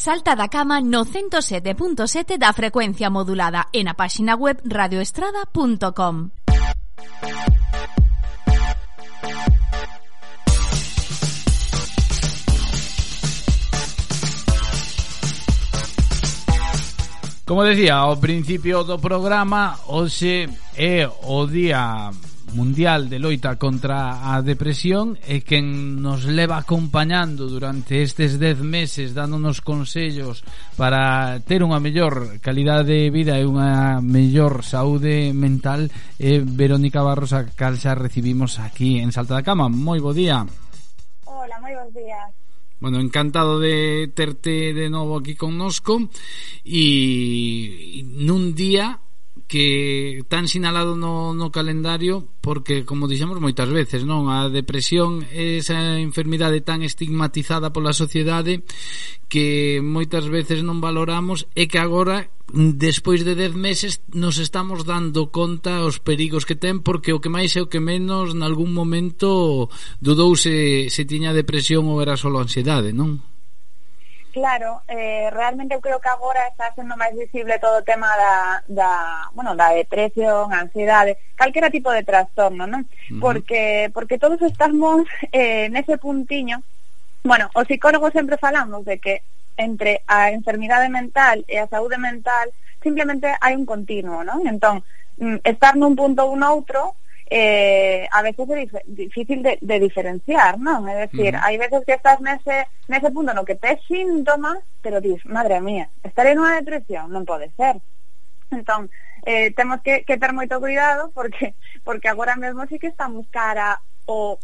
Salta da cama no 107.7 da frecuencia modulada e na páxina web radioestrada.com. Como decía ao principio do programa, hoxe é o día mundial de loita contra a depresión e quen nos leva acompañando durante estes 10 meses dándonos consellos para ter unha mellor calidade de vida e unha mellor saúde mental é Verónica Barros a cal xa recibimos aquí en Salta da Cama. Moi bo día. Hola, moi bons días. Bueno, encantado de terte de novo aquí connosco. E nun día que tan sinalado no, no calendario porque, como dixemos moitas veces, non a depresión é esa enfermidade tan estigmatizada pola sociedade que moitas veces non valoramos e que agora despois de 10 meses nos estamos dando conta os perigos que ten porque o que máis e o que menos nalgún momento dudouse se tiña depresión ou era só ansiedade, non? Claro, eh, realmente eu creo que agora está sendo máis visible todo o tema da, da, bueno, da depresión, ansiedade, calquera tipo de trastorno, non? Uh -huh. Porque porque todos estamos eh, nese puntiño. Bueno, os psicólogos sempre falamos de que entre a enfermidade mental e a saúde mental simplemente hai un continuo, non? Entón, mm, estar nun punto ou noutro eh, a veces é dif difícil de, de diferenciar, non? É dicir, uh -huh. hai veces que estás nese, nese punto no que tes síntomas, pero dis, madre mía, estar en depresión non pode ser. Entón, eh, temos que, que ter moito cuidado porque porque agora mesmo sí que estamos cara o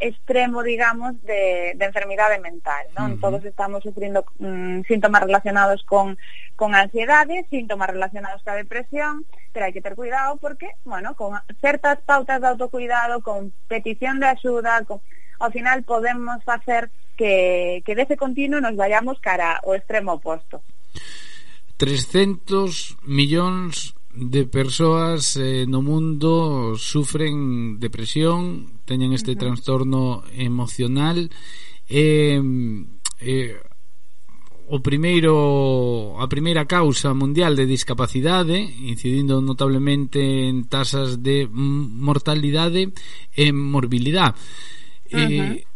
extremo, digamos, de, de enfermidade mental. ¿no? Uh -huh. Todos estamos sufrindo mmm, síntomas relacionados con, con ansiedade, síntomas relacionados con depresión, pero hai que ter cuidado porque, bueno, con certas pautas de autocuidado, con petición de axuda, con, ao final podemos facer que, que dese continuo nos vayamos cara ao extremo oposto. 300 millóns de persoas eh, no mundo sufren depresión, teñen este uh -huh. trastorno emocional e eh, eh, o primeiro a primeira causa mundial de discapacidade, incidindo notablemente en tasas de mortalidade e morbilidade. Uh -huh. eh,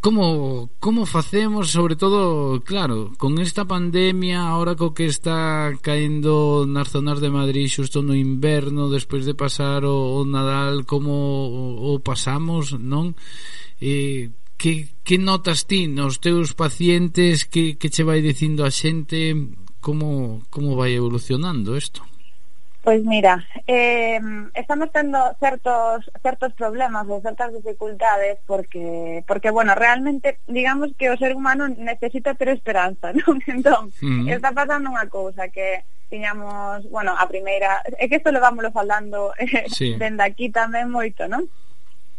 Como, como facemos, sobre todo, claro, con esta pandemia, ahora co que está caendo nas zonas de Madrid xusto no inverno, despois de pasar o, o Nadal, como o, o pasamos, non? Eh, que, que notas ti nos teus pacientes, que, que che vai dicindo a xente, como, como vai evolucionando isto? Pois mira, eh, estamos tendo certos certos problemas ou certas dificultades porque porque bueno, realmente digamos que o ser humano necesita ter esperanza, non? Entón, mm. está pasando unha cousa que tiñamos, bueno, a primeira, é que isto levámoslo falando eh, sí. dende aquí tamén moito, non?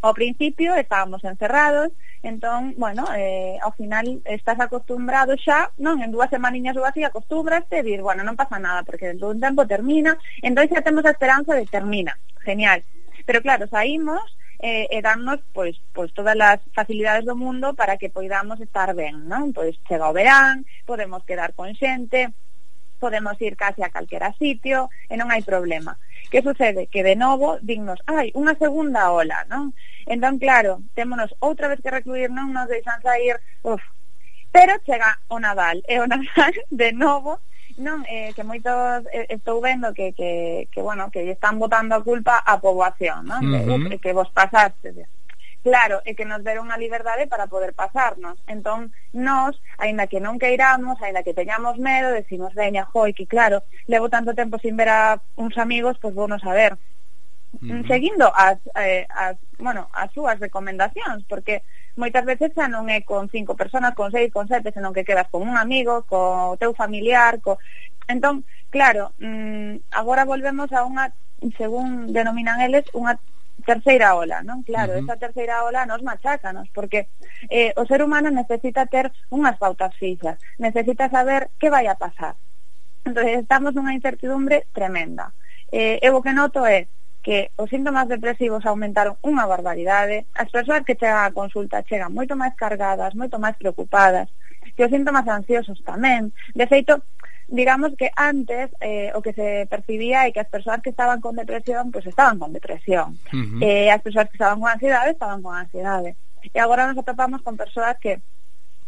ao principio estábamos encerrados, entón, bueno, eh, ao final estás acostumbrado xa, non? En dúas semaniñas ou así acostúmbraste e dir, bueno, non pasa nada, porque dentro dun tempo termina, entón xa temos a esperanza de termina, genial. Pero claro, saímos eh, e darnos pois, pois todas as facilidades do mundo para que poidamos estar ben, non? Pois chega o verán, podemos quedar con xente, podemos ir case a calquera sitio e non hai problema Que sucede? Que de novo dignos, ai, unha segunda ola, non? Entón, claro, témonos outra vez que recluir, non nos deixan sair, uf. Pero chega o Nadal, e eh, o Nadal de novo Non, eh, que moitos eh, estou vendo que, que, que, bueno, que están botando a culpa á poboación, non? Uh -huh. que, que vos pasaste claro e que nos deron a liberdade para poder pasarnos. Entón, nós, aínda que non queiramos, aínda que teñamos medo, decimos, veña, joi, que claro, levo tanto tempo sin ver a uns amigos, pois vou non saber. Uh -huh. Seguindo as, eh, as, bueno, as súas recomendacións, porque moitas veces xa non é con cinco personas, con seis, con sete, senón que quedas con un amigo, co teu familiar, co... Entón, claro, mmm, agora volvemos a unha según denominan eles, unha terceira ola, non? Claro, uh -huh. esa terceira ola nos machácanos, porque eh, o ser humano necesita ter unhas pautas fixas, necesita saber que vai a pasar. Entón, estamos nunha incertidumbre tremenda. Eh, eu o que noto é que os síntomas depresivos aumentaron unha barbaridade, as persoas que chegan á consulta chegan moito máis cargadas, moito máis preocupadas, que os síntomas ansiosos tamén. De feito, digamos que antes eh, o que se percibía é que as persoas que estaban con depresión pues estaban con depresión. Uh -huh. eh, as persoas que estaban con ansiedade estaban con ansiedade. E agora nos atopamos con persoas que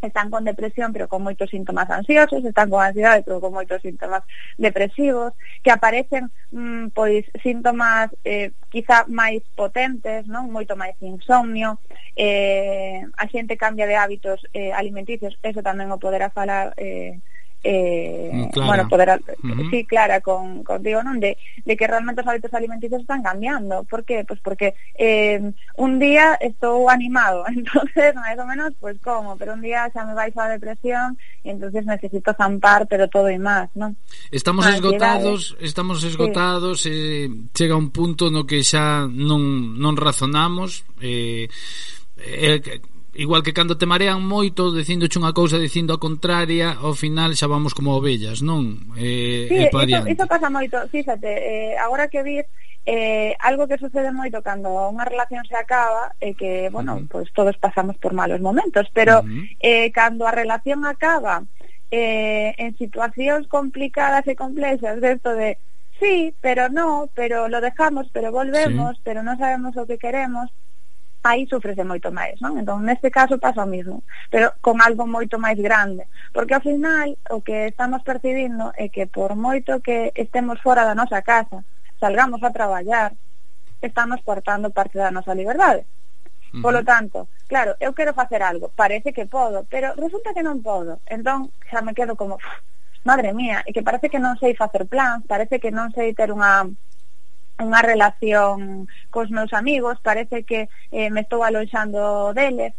están con depresión pero con moitos síntomas ansiosos, están con ansiedade pero con moitos síntomas depresivos, que aparecen mmm, pois síntomas eh, quizá máis potentes, non moito máis insomnio, eh, a xente cambia de hábitos eh, alimenticios, eso tamén o poderá falar eh, eh, mm, clara. bueno, poder uh mm-hmm. -huh. sí, clara con, contigo, non? De, de que realmente os hábitos alimenticios están cambiando. Por que? Pois pues porque eh, un día estou animado, entonces máis ou menos, pois pues, como, pero un día xa me vais a depresión e entonces necesito zampar, pero todo e máis, non? Estamos ah, esgotados, estamos esgotados, sí. eh, chega un punto no que xa non, non razonamos, eh, eh, igual que cando te marean moito dicíndoche unha cousa dicindo a contraria ao final xa vamos como ovellas non? Eh, sí, e iso, iso pasa moito fíxate, eh, agora que vi eh, algo que sucede moito cando unha relación se acaba é eh, que, bueno, uh -huh. pues todos pasamos por malos momentos pero uh -huh. eh, cando a relación acaba eh, en situacións complicadas e complexas desto de sí, pero no, pero lo dejamos, pero volvemos, sí. pero no sabemos o que queremos aí sufrese moito máis, non? Entón, neste caso pasa o mismo, pero con algo moito máis grande, porque ao final o que estamos percibindo é que por moito que estemos fora da nosa casa, salgamos a traballar, estamos cortando parte da nosa liberdade. Uh -huh. Polo tanto, claro, eu quero facer algo, parece que podo, pero resulta que non podo. Entón, xa me quedo como, madre mía, e que parece que non sei facer plans, parece que non sei ter unha unha relación cos meus amigos, parece que eh, me estou aloxando deles,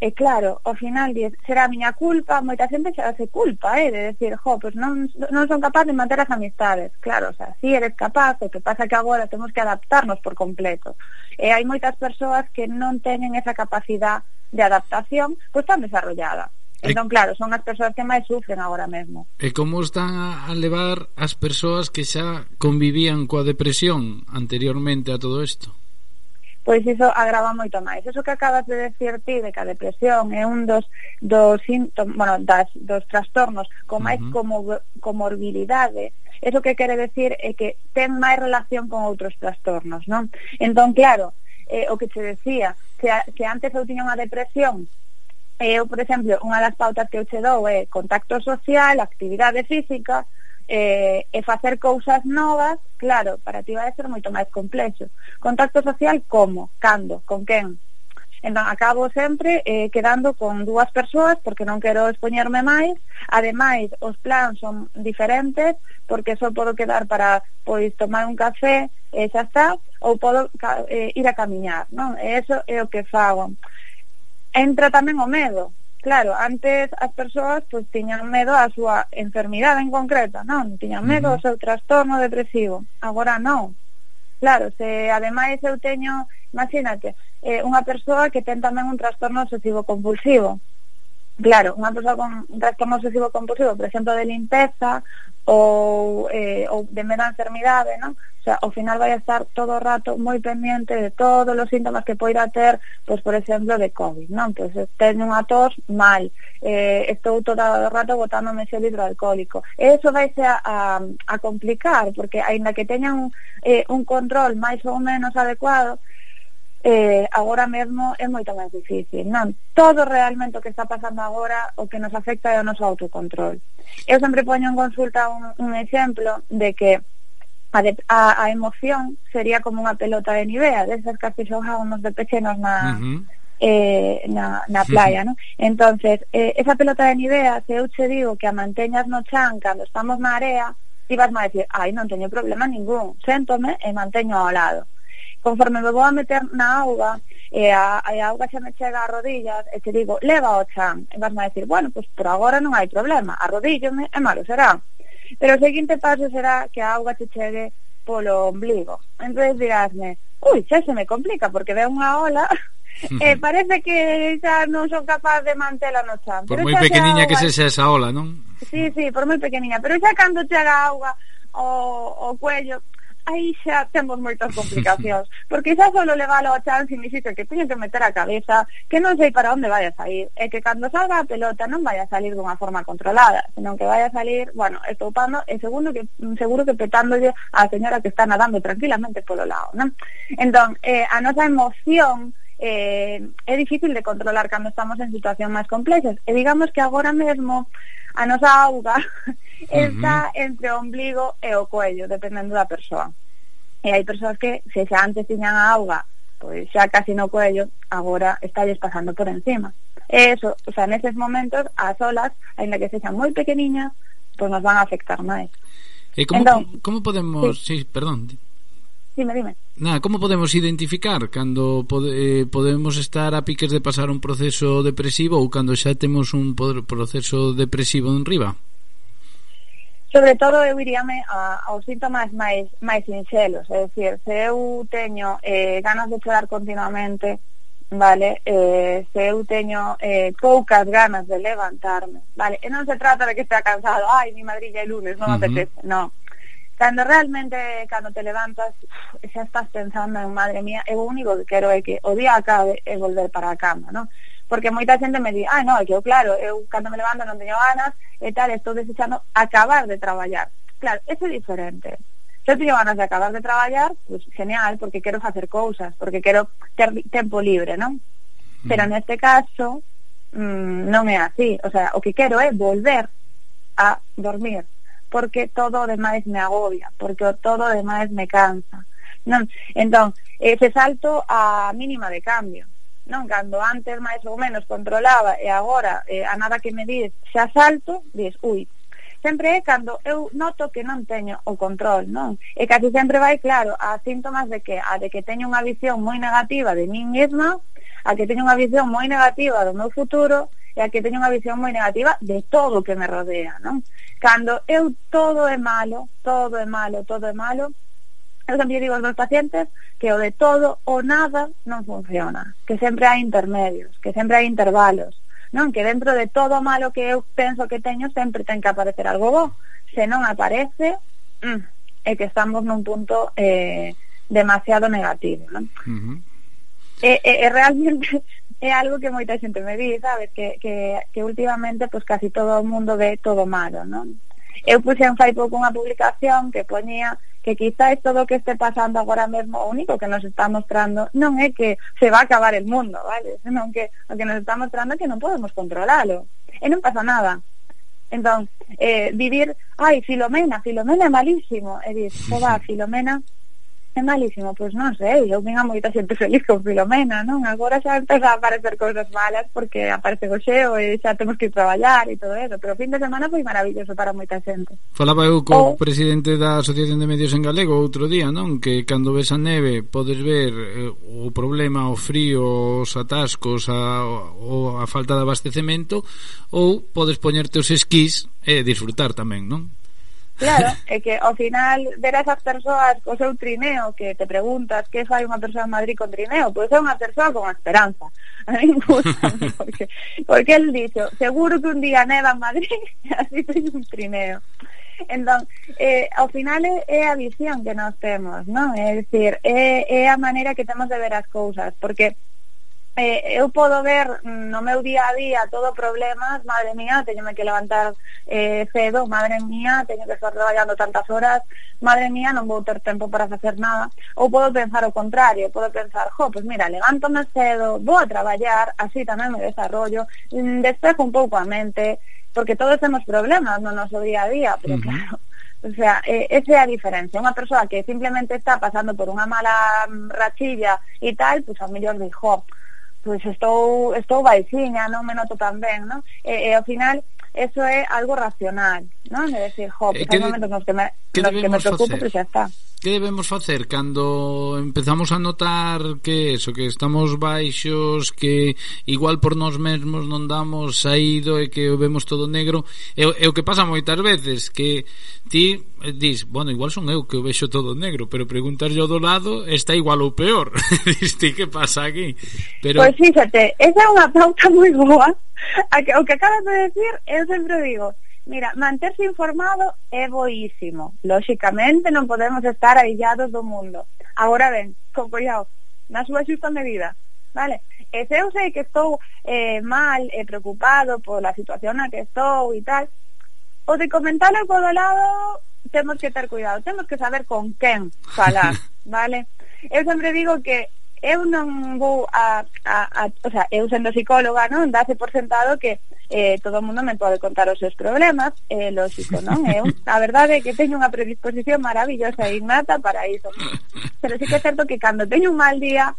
E claro, ao final diz, será a miña culpa, moita xente xa se culpa, eh, de decir, jo, pues non, non son capaz de manter as amistades. Claro, o sea, si sí eres capaz, o que pasa que agora temos que adaptarnos por completo. E hai moitas persoas que non teñen esa capacidade de adaptación, pois pues, tan desarrollada. Entón, claro, son as persoas que máis sufren agora mesmo. E como están a levar as persoas que xa convivían coa depresión anteriormente a todo isto? pois iso agrava moito máis. Eso que acabas de decir ti de que a depresión é un dos dos síntomas, bueno, das, dos trastornos con máis uh -huh. como comorbilidade, eso que quere decir é que ten máis relación con outros trastornos, non? Entón, claro, eh, o que te decía, que, a, que antes eu tiña unha depresión eu, por exemplo, unha das pautas que eu che dou é contacto social, actividade física, eh, e facer cousas novas, claro, para ti vai ser moito máis complexo. Contacto social como, cando, con quen. Entón, acabo sempre eh, quedando con dúas persoas porque non quero expoñerme máis. Ademais, os plans son diferentes porque só podo quedar para pois tomar un café e xa está, ou podo eh, ir a camiñar, non? E eso é o que fago entra tamén o medo. Claro, antes as persoas pois, tiñan medo á súa enfermidade en concreto, non? Tiñan medo ao seu trastorno depresivo. Agora non. Claro, se ademais eu teño, imagínate, eh, unha persoa que ten tamén un trastorno obsesivo compulsivo claro, unha persoa con un trastorno obsesivo compulsivo, por exemplo, de limpeza ou, eh, ou de medo a enfermidade, non? O sea, ao final vai a estar todo o rato moi pendiente de todos os síntomas que poida ter, pois, por exemplo, de COVID, non? Pois eh, ten unha tos mal, eh, estou todo o rato botándome xel hidroalcohólico. E iso vai a, a, a complicar, porque aínda que teñan eh, un control máis ou menos adecuado, eh, agora mesmo é moito máis difícil, non? Todo realmente o que está pasando agora o que nos afecta é o noso autocontrol. Eu sempre poño en consulta un, un exemplo de que a, de, a, a emoción sería como unha pelota de nivea, desas que se xogábamos de pechenos na, uh -huh. eh, na, na playa, uh -huh. non? Entonces, eh, esa pelota de nivea, se eu che digo que a manteñas no chan cando estamos na area, ti vas a decir, ai, non teño problema ningún, séntome e manteño ao lado conforme me vou a meter na auga e a, a auga xa me chega a rodillas e te digo, leva o chan. E vas a decir, bueno, pois por agora non hai problema arrodíllome e malo será. Pero o seguinte paso será que a auga te chegue polo ombligo. Entón dirásme, ui, xa se me complica porque ve unha ola eh, parece que xa non son capaz de mantela no chan. Por moi pequeniña auga... que sexa esa ola, non? Sí, sí, por moi pequeniña, pero xa cando chega a auga o, o cuello, aí xa temos moitas complicacións, porque xa solo levalo a chance significa que teño que meter a cabeza, que non sei para onde vai a sair, e que cando salga a pelota non vai a salir dunha forma controlada, senón que vai a salir, bueno, estoupando, e eh, segundo que seguro que mm, petándolle a señora que está nadando tranquilamente polo lado, non? Entón, eh, a nosa emoción eh, é difícil de controlar cando estamos en situación máis complexas. E digamos que agora mesmo a nosa auga está uh -huh. entre o ombligo e o coello, dependendo da persoa. E hai persoas que, se xa antes tiñan a auga, pois xa casi no coello, agora estalles pasando por encima. E eso, o sea, neses momentos, as olas, aínda que sexan moi pequeniñas, pois nos van a afectar máis. E como, entón, como podemos... Sí, sí perdón, Dime, dime. Na, como podemos identificar cando pode, eh, podemos estar a piques de pasar un proceso depresivo ou cando xa temos un proceso depresivo en riba? Sobre todo eu iríame a, aos síntomas máis máis sinxelos, é dicir, se eu teño eh, ganas de chorar continuamente, vale, eh, se eu teño eh, poucas ganas de levantarme, vale, e non se trata de que estea cansado, ai, mi madrilla é lunes, non uh -huh. apetece, non cando realmente cando te levantas xa estás pensando en madre mía eu o único que quero é que o día acabe e volver para a cama non? porque moita xente me di ah, no, é que eu claro, eh, eu cando me levanto non teño ganas e tal, estou desechando acabar de traballar claro, ese é diferente se eu teño ganas de acabar de traballar pues, genial, porque quero facer cousas porque quero ter tempo libre non? Mm. pero neste caso mmm, non é así, o sea, o que quero é volver a dormir porque todo o demais me agobia, porque o todo o demais me cansa. Non? Entón, ese salto a mínima de cambio. Non, cando antes máis ou menos controlaba e agora eh, a nada que me dis xa salto, dis, ui, sempre é cando eu noto que non teño o control, non? E casi sempre vai claro a síntomas de que a de que teño unha visión moi negativa de min mesma, a que teño unha visión moi negativa do meu futuro, e a que teño unha visión moi negativa de todo o que me rodea, non? Cando eu todo é malo, todo é malo, todo é malo, eu sempre digo aos meus pacientes que o de todo ou nada non funciona, que sempre hai intermedios, que sempre hai intervalos, non? Que dentro de todo o malo que eu penso que teño sempre ten que aparecer algo bo, se non aparece, mm, é que estamos nun punto eh, demasiado negativo, non? Uh -huh. Eh, e, eh, e, eh, e realmente é algo que moita xente me di, sabes, que, que, que últimamente pues, casi todo o mundo ve todo malo, non? Eu puxen fai pouco unha publicación que poñía que quizáis todo o que este pasando agora mesmo, o único que nos está mostrando non é que se va a acabar el mundo, vale? Senón que o que nos está mostrando é que non podemos controlalo. E non pasa nada. Entón, eh, vivir, ai, Filomena, Filomena é malísimo. E dis, va, Filomena, parece malísimo, pois non sei, eu vin a moita xente feliz con Filomena, non? Agora xa empeza a aparecer cousas malas porque aparece o xeo e xa temos que ir traballar e todo eso, pero o fin de semana foi maravilloso para moita xente. Falaba eu co o... presidente da Asociación de Medios en Galego outro día, non? Que cando ves a neve podes ver eh, o problema, o frío, os atascos, a, o, a falta de abastecemento ou podes poñerte os esquís e disfrutar tamén, non? Claro, é que ao final ver a esas persoas co seu trineo que te preguntas que fai unha persoa en Madrid con trineo, pois é unha persoa con esperanza. A mí gusta porque, porque el dixo, seguro que un día neva en Madrid así ten un trineo. Entón, eh, ao final é, é a visión que nós temos, non? É dicir, é, é a maneira que temos de ver as cousas, porque eh, eu podo ver no meu día a día todo problemas, madre mía, teñome que levantar eh, cedo, madre mía, teño que estar traballando tantas horas, madre mía, non vou ter tempo para facer nada, ou podo pensar o contrario, podo pensar, jo, pues mira, levántome cedo, vou a traballar, así tamén me desarrollo, mm, despejo un pouco a mente, porque todos temos problemas no noso día a día, pero uh -huh. claro, O sea, eh, esa é a diferencia. Unha persoa que simplemente está pasando por unha mala mm, rachilla e tal, pois pues, a mellor dixo, pois estou, estou baixiña, non me noto tan ben, non? E, e ao final, eso é algo racional, non? É decir, jo, eh, pues, hai momentos nos que me, que nos que me preocupo, pero xa está. Que debemos facer cando empezamos a notar que eso, que estamos baixos, que igual por nós mesmos non damos saído e que vemos todo negro, é, e o que pasa moitas veces que ti dis, bueno, igual son eu que o vexo todo negro, pero preguntar yo do lado está igual ou peor. Diste, que pasa aquí? Pero... Pois pues fíxate, esa é unha pauta moi boa. A que, o que acabas de decir, eu sempre digo, mira, manterse informado é boísimo. Lóxicamente non podemos estar aillados do mundo. Agora ben, con collao, na súa xusta medida, vale? E se eu sei que estou eh, mal e eh, preocupado pola situación na que estou e tal, o de comentarlo por do lado temos que ter cuidado, temos que saber con quen falar, vale? Eu sempre digo que eu non vou a, a, a o sea, eu sendo psicóloga, non, dáse por sentado que eh, todo o mundo me pode contar os seus problemas, é eh, lógico, non? Eu, a verdade é que teño unha predisposición maravillosa e innata para iso. Pero sí que é certo que cando teño un mal día,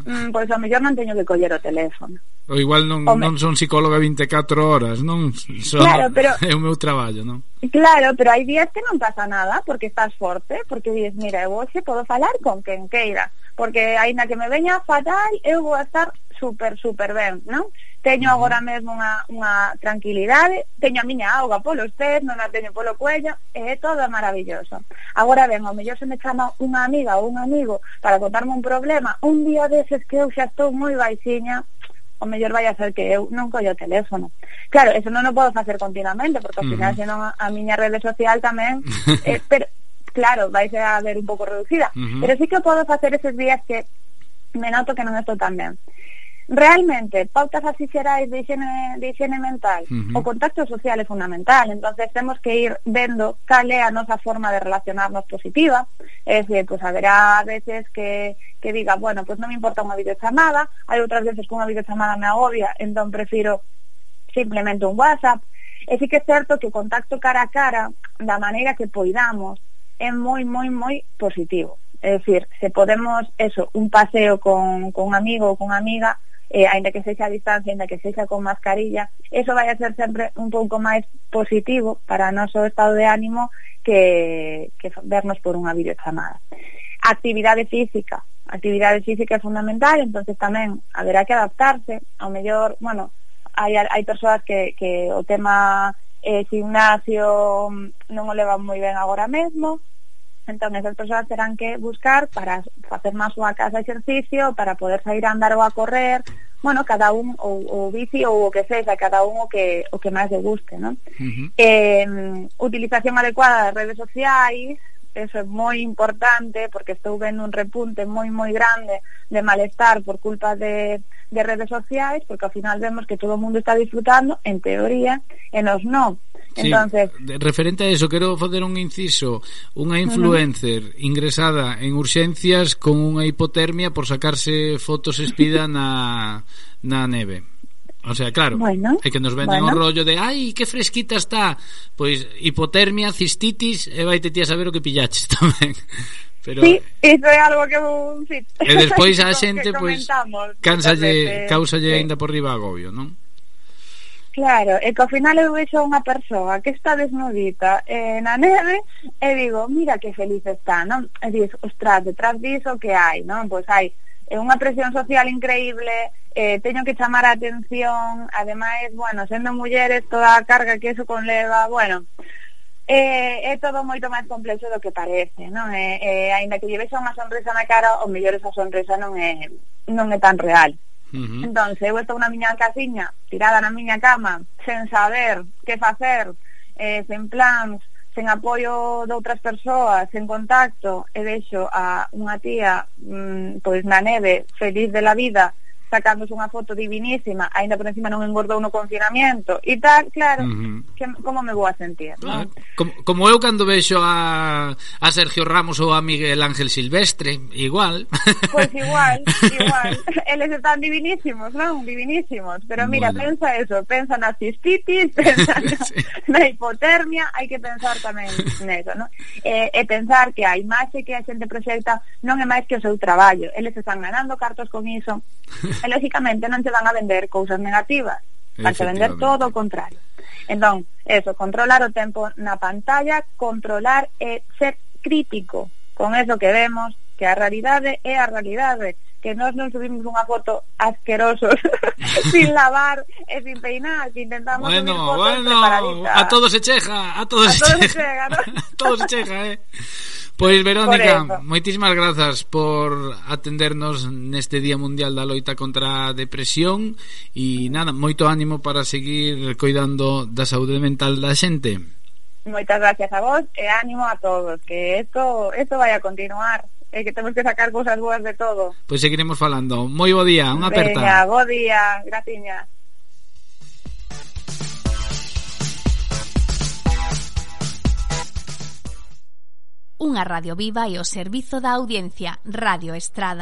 Mm, pois a mellor non teño que coller o teléfono. O igual non, Home. non son psicóloga 24 horas, non? Son, claro, pero, é o meu traballo, non? Claro, pero hai días que non pasa nada porque estás forte, porque dices, mira, eu hoxe podo falar con quen queira, porque aínda que me veña fatal, eu vou estar super, super ben, non? Teño agora mesmo unha, unha tranquilidade, teño a miña auga polos pés, non a teño polo cuello, e é todo maravilloso. Agora ben, ao mellor se me chama unha amiga ou un amigo para contarme un problema, un día deses que eu xa estou moi baixiña, o mellor vai a ser que eu non collo o teléfono. Claro, eso non o podo facer continuamente, porque ao final, uh -huh. senón a, a miña rede social tamén... eh, pero, claro, vai ser a ver un pouco reducida. Uh -huh. Pero sí que podo facer eses días que me noto que non estou tan ben realmente pautas así xerais de higiene, de higiene mental uh -huh. o contacto social é fundamental. Entonces temos que ir vendo cal é a nosa forma de relacionarnos positiva. É dicir, pues, haberá veces que, que diga, bueno, pues non me importa unha videochamada hai outras veces que unha videochamada me agobia entón prefiro simplemente un whatsapp. E sí que é certo que o contacto cara a cara da maneira que poidamos é moi, moi, moi positivo. É dicir, se podemos, eso, un paseo con, con un amigo ou con amiga, eh, ainda que sexa a distancia, ainda que sexa con mascarilla, eso vai a ser sempre un pouco máis positivo para o noso estado de ánimo que, que vernos por unha videochamada. Actividade física. Actividade física é fundamental, entonces tamén haberá que adaptarse. Ao mellor, bueno, hai, hai persoas que, que o tema eh, gimnasio mm, non o levan moi ben agora mesmo, Entón, esas persoas terán que buscar para facer máis súa casa exercicio, para poder sair a andar ou a correr, bueno, cada un ou, ou bici ou o que sexa, cada un o que, o que máis le guste, non? Uh -huh. eh, utilización adecuada das redes sociais, eso é moi importante porque estou vendo un repunte moi moi grande de malestar por culpa de, de redes sociais porque ao final vemos que todo o mundo está disfrutando en teoría e nos non Sí, Entonces, referente a eso, quero facer un inciso. Unha influencer uh -huh. ingresada en urxencias con unha hipotermia por sacarse fotos espida na, na neve. O sea, claro, bueno, é que nos venden bueno. o rollo de ai, que fresquita está Pois hipotermia, cistitis e vai te ti a saber o que pillaches tamén Pero, sí, iso é algo que sí. E despois a xente pois, cansalle, causalle sí. ainda por riba agobio, non? Claro, e que ao final eu vexo unha persoa que está desnudita eh, na neve e digo, mira que feliz está, non? E dices, ostras, detrás diso que hai, non? Pois hai é unha presión social increíble, eh, teño que chamar a atención, ademais, bueno, sendo mulleres, toda a carga que eso conleva, bueno, eh, é todo moito máis complexo do que parece, non? Eh, eh, ainda que lleves unha sonrisa na cara, o mellor esa sonrisa non é, non é tan real. Uh -huh. Entón, eu estou na miña casiña, tirada na miña cama, sen saber que facer, eh, sen plans, sen apoio de outras persoas, sen contacto, e deixo a unha tía mm, pois na neve, feliz de la vida, sacándose unha foto divinísima, aínda por encima non engordou no confinamento e tal, claro, uh -huh. que, como me vou a sentir, ah. Como, como eu cando vexo a, a Sergio Ramos ou a Miguel Ángel Silvestre, igual. Pois pues igual, igual. Eles están divinísimos, non? Divinísimos. Pero mira, bueno. pensa eso, pensa na cistitis, pensa na, sí. na hipotermia, hai que pensar tamén neso, non? E, e pensar que a imaxe que a xente proxecta non é máis que o seu traballo. Eles están ganando cartos con iso, e lógicamente non te van a vender cousas negativas. Van a vender todo o contrario. Entón, eso, controlar o tempo na pantalla controlar e ser crítico con eso que vemos que a realidade é a realidade que nós non subimos unha foto asquerosos sin lavar e sin peinar que intentamos bueno, subir fotos bueno, a todos se chega a todos, a se, todos chega, se chega ¿no? a todos se chega, eh. Pois Verónica, moitísimas grazas por atendernos neste Día Mundial da Loita contra a Depresión e nada, moito ánimo para seguir cuidando da saúde mental da xente. Moitas gracias a vos e ánimo a todos, que esto, esto vai a continuar e que temos que sacar cousas boas de todo. Pois seguiremos falando. Moi bo día, unha aperta. Venga, bo día, gratiña. unha radio viva e o servizo da audiencia, Radio Estrada.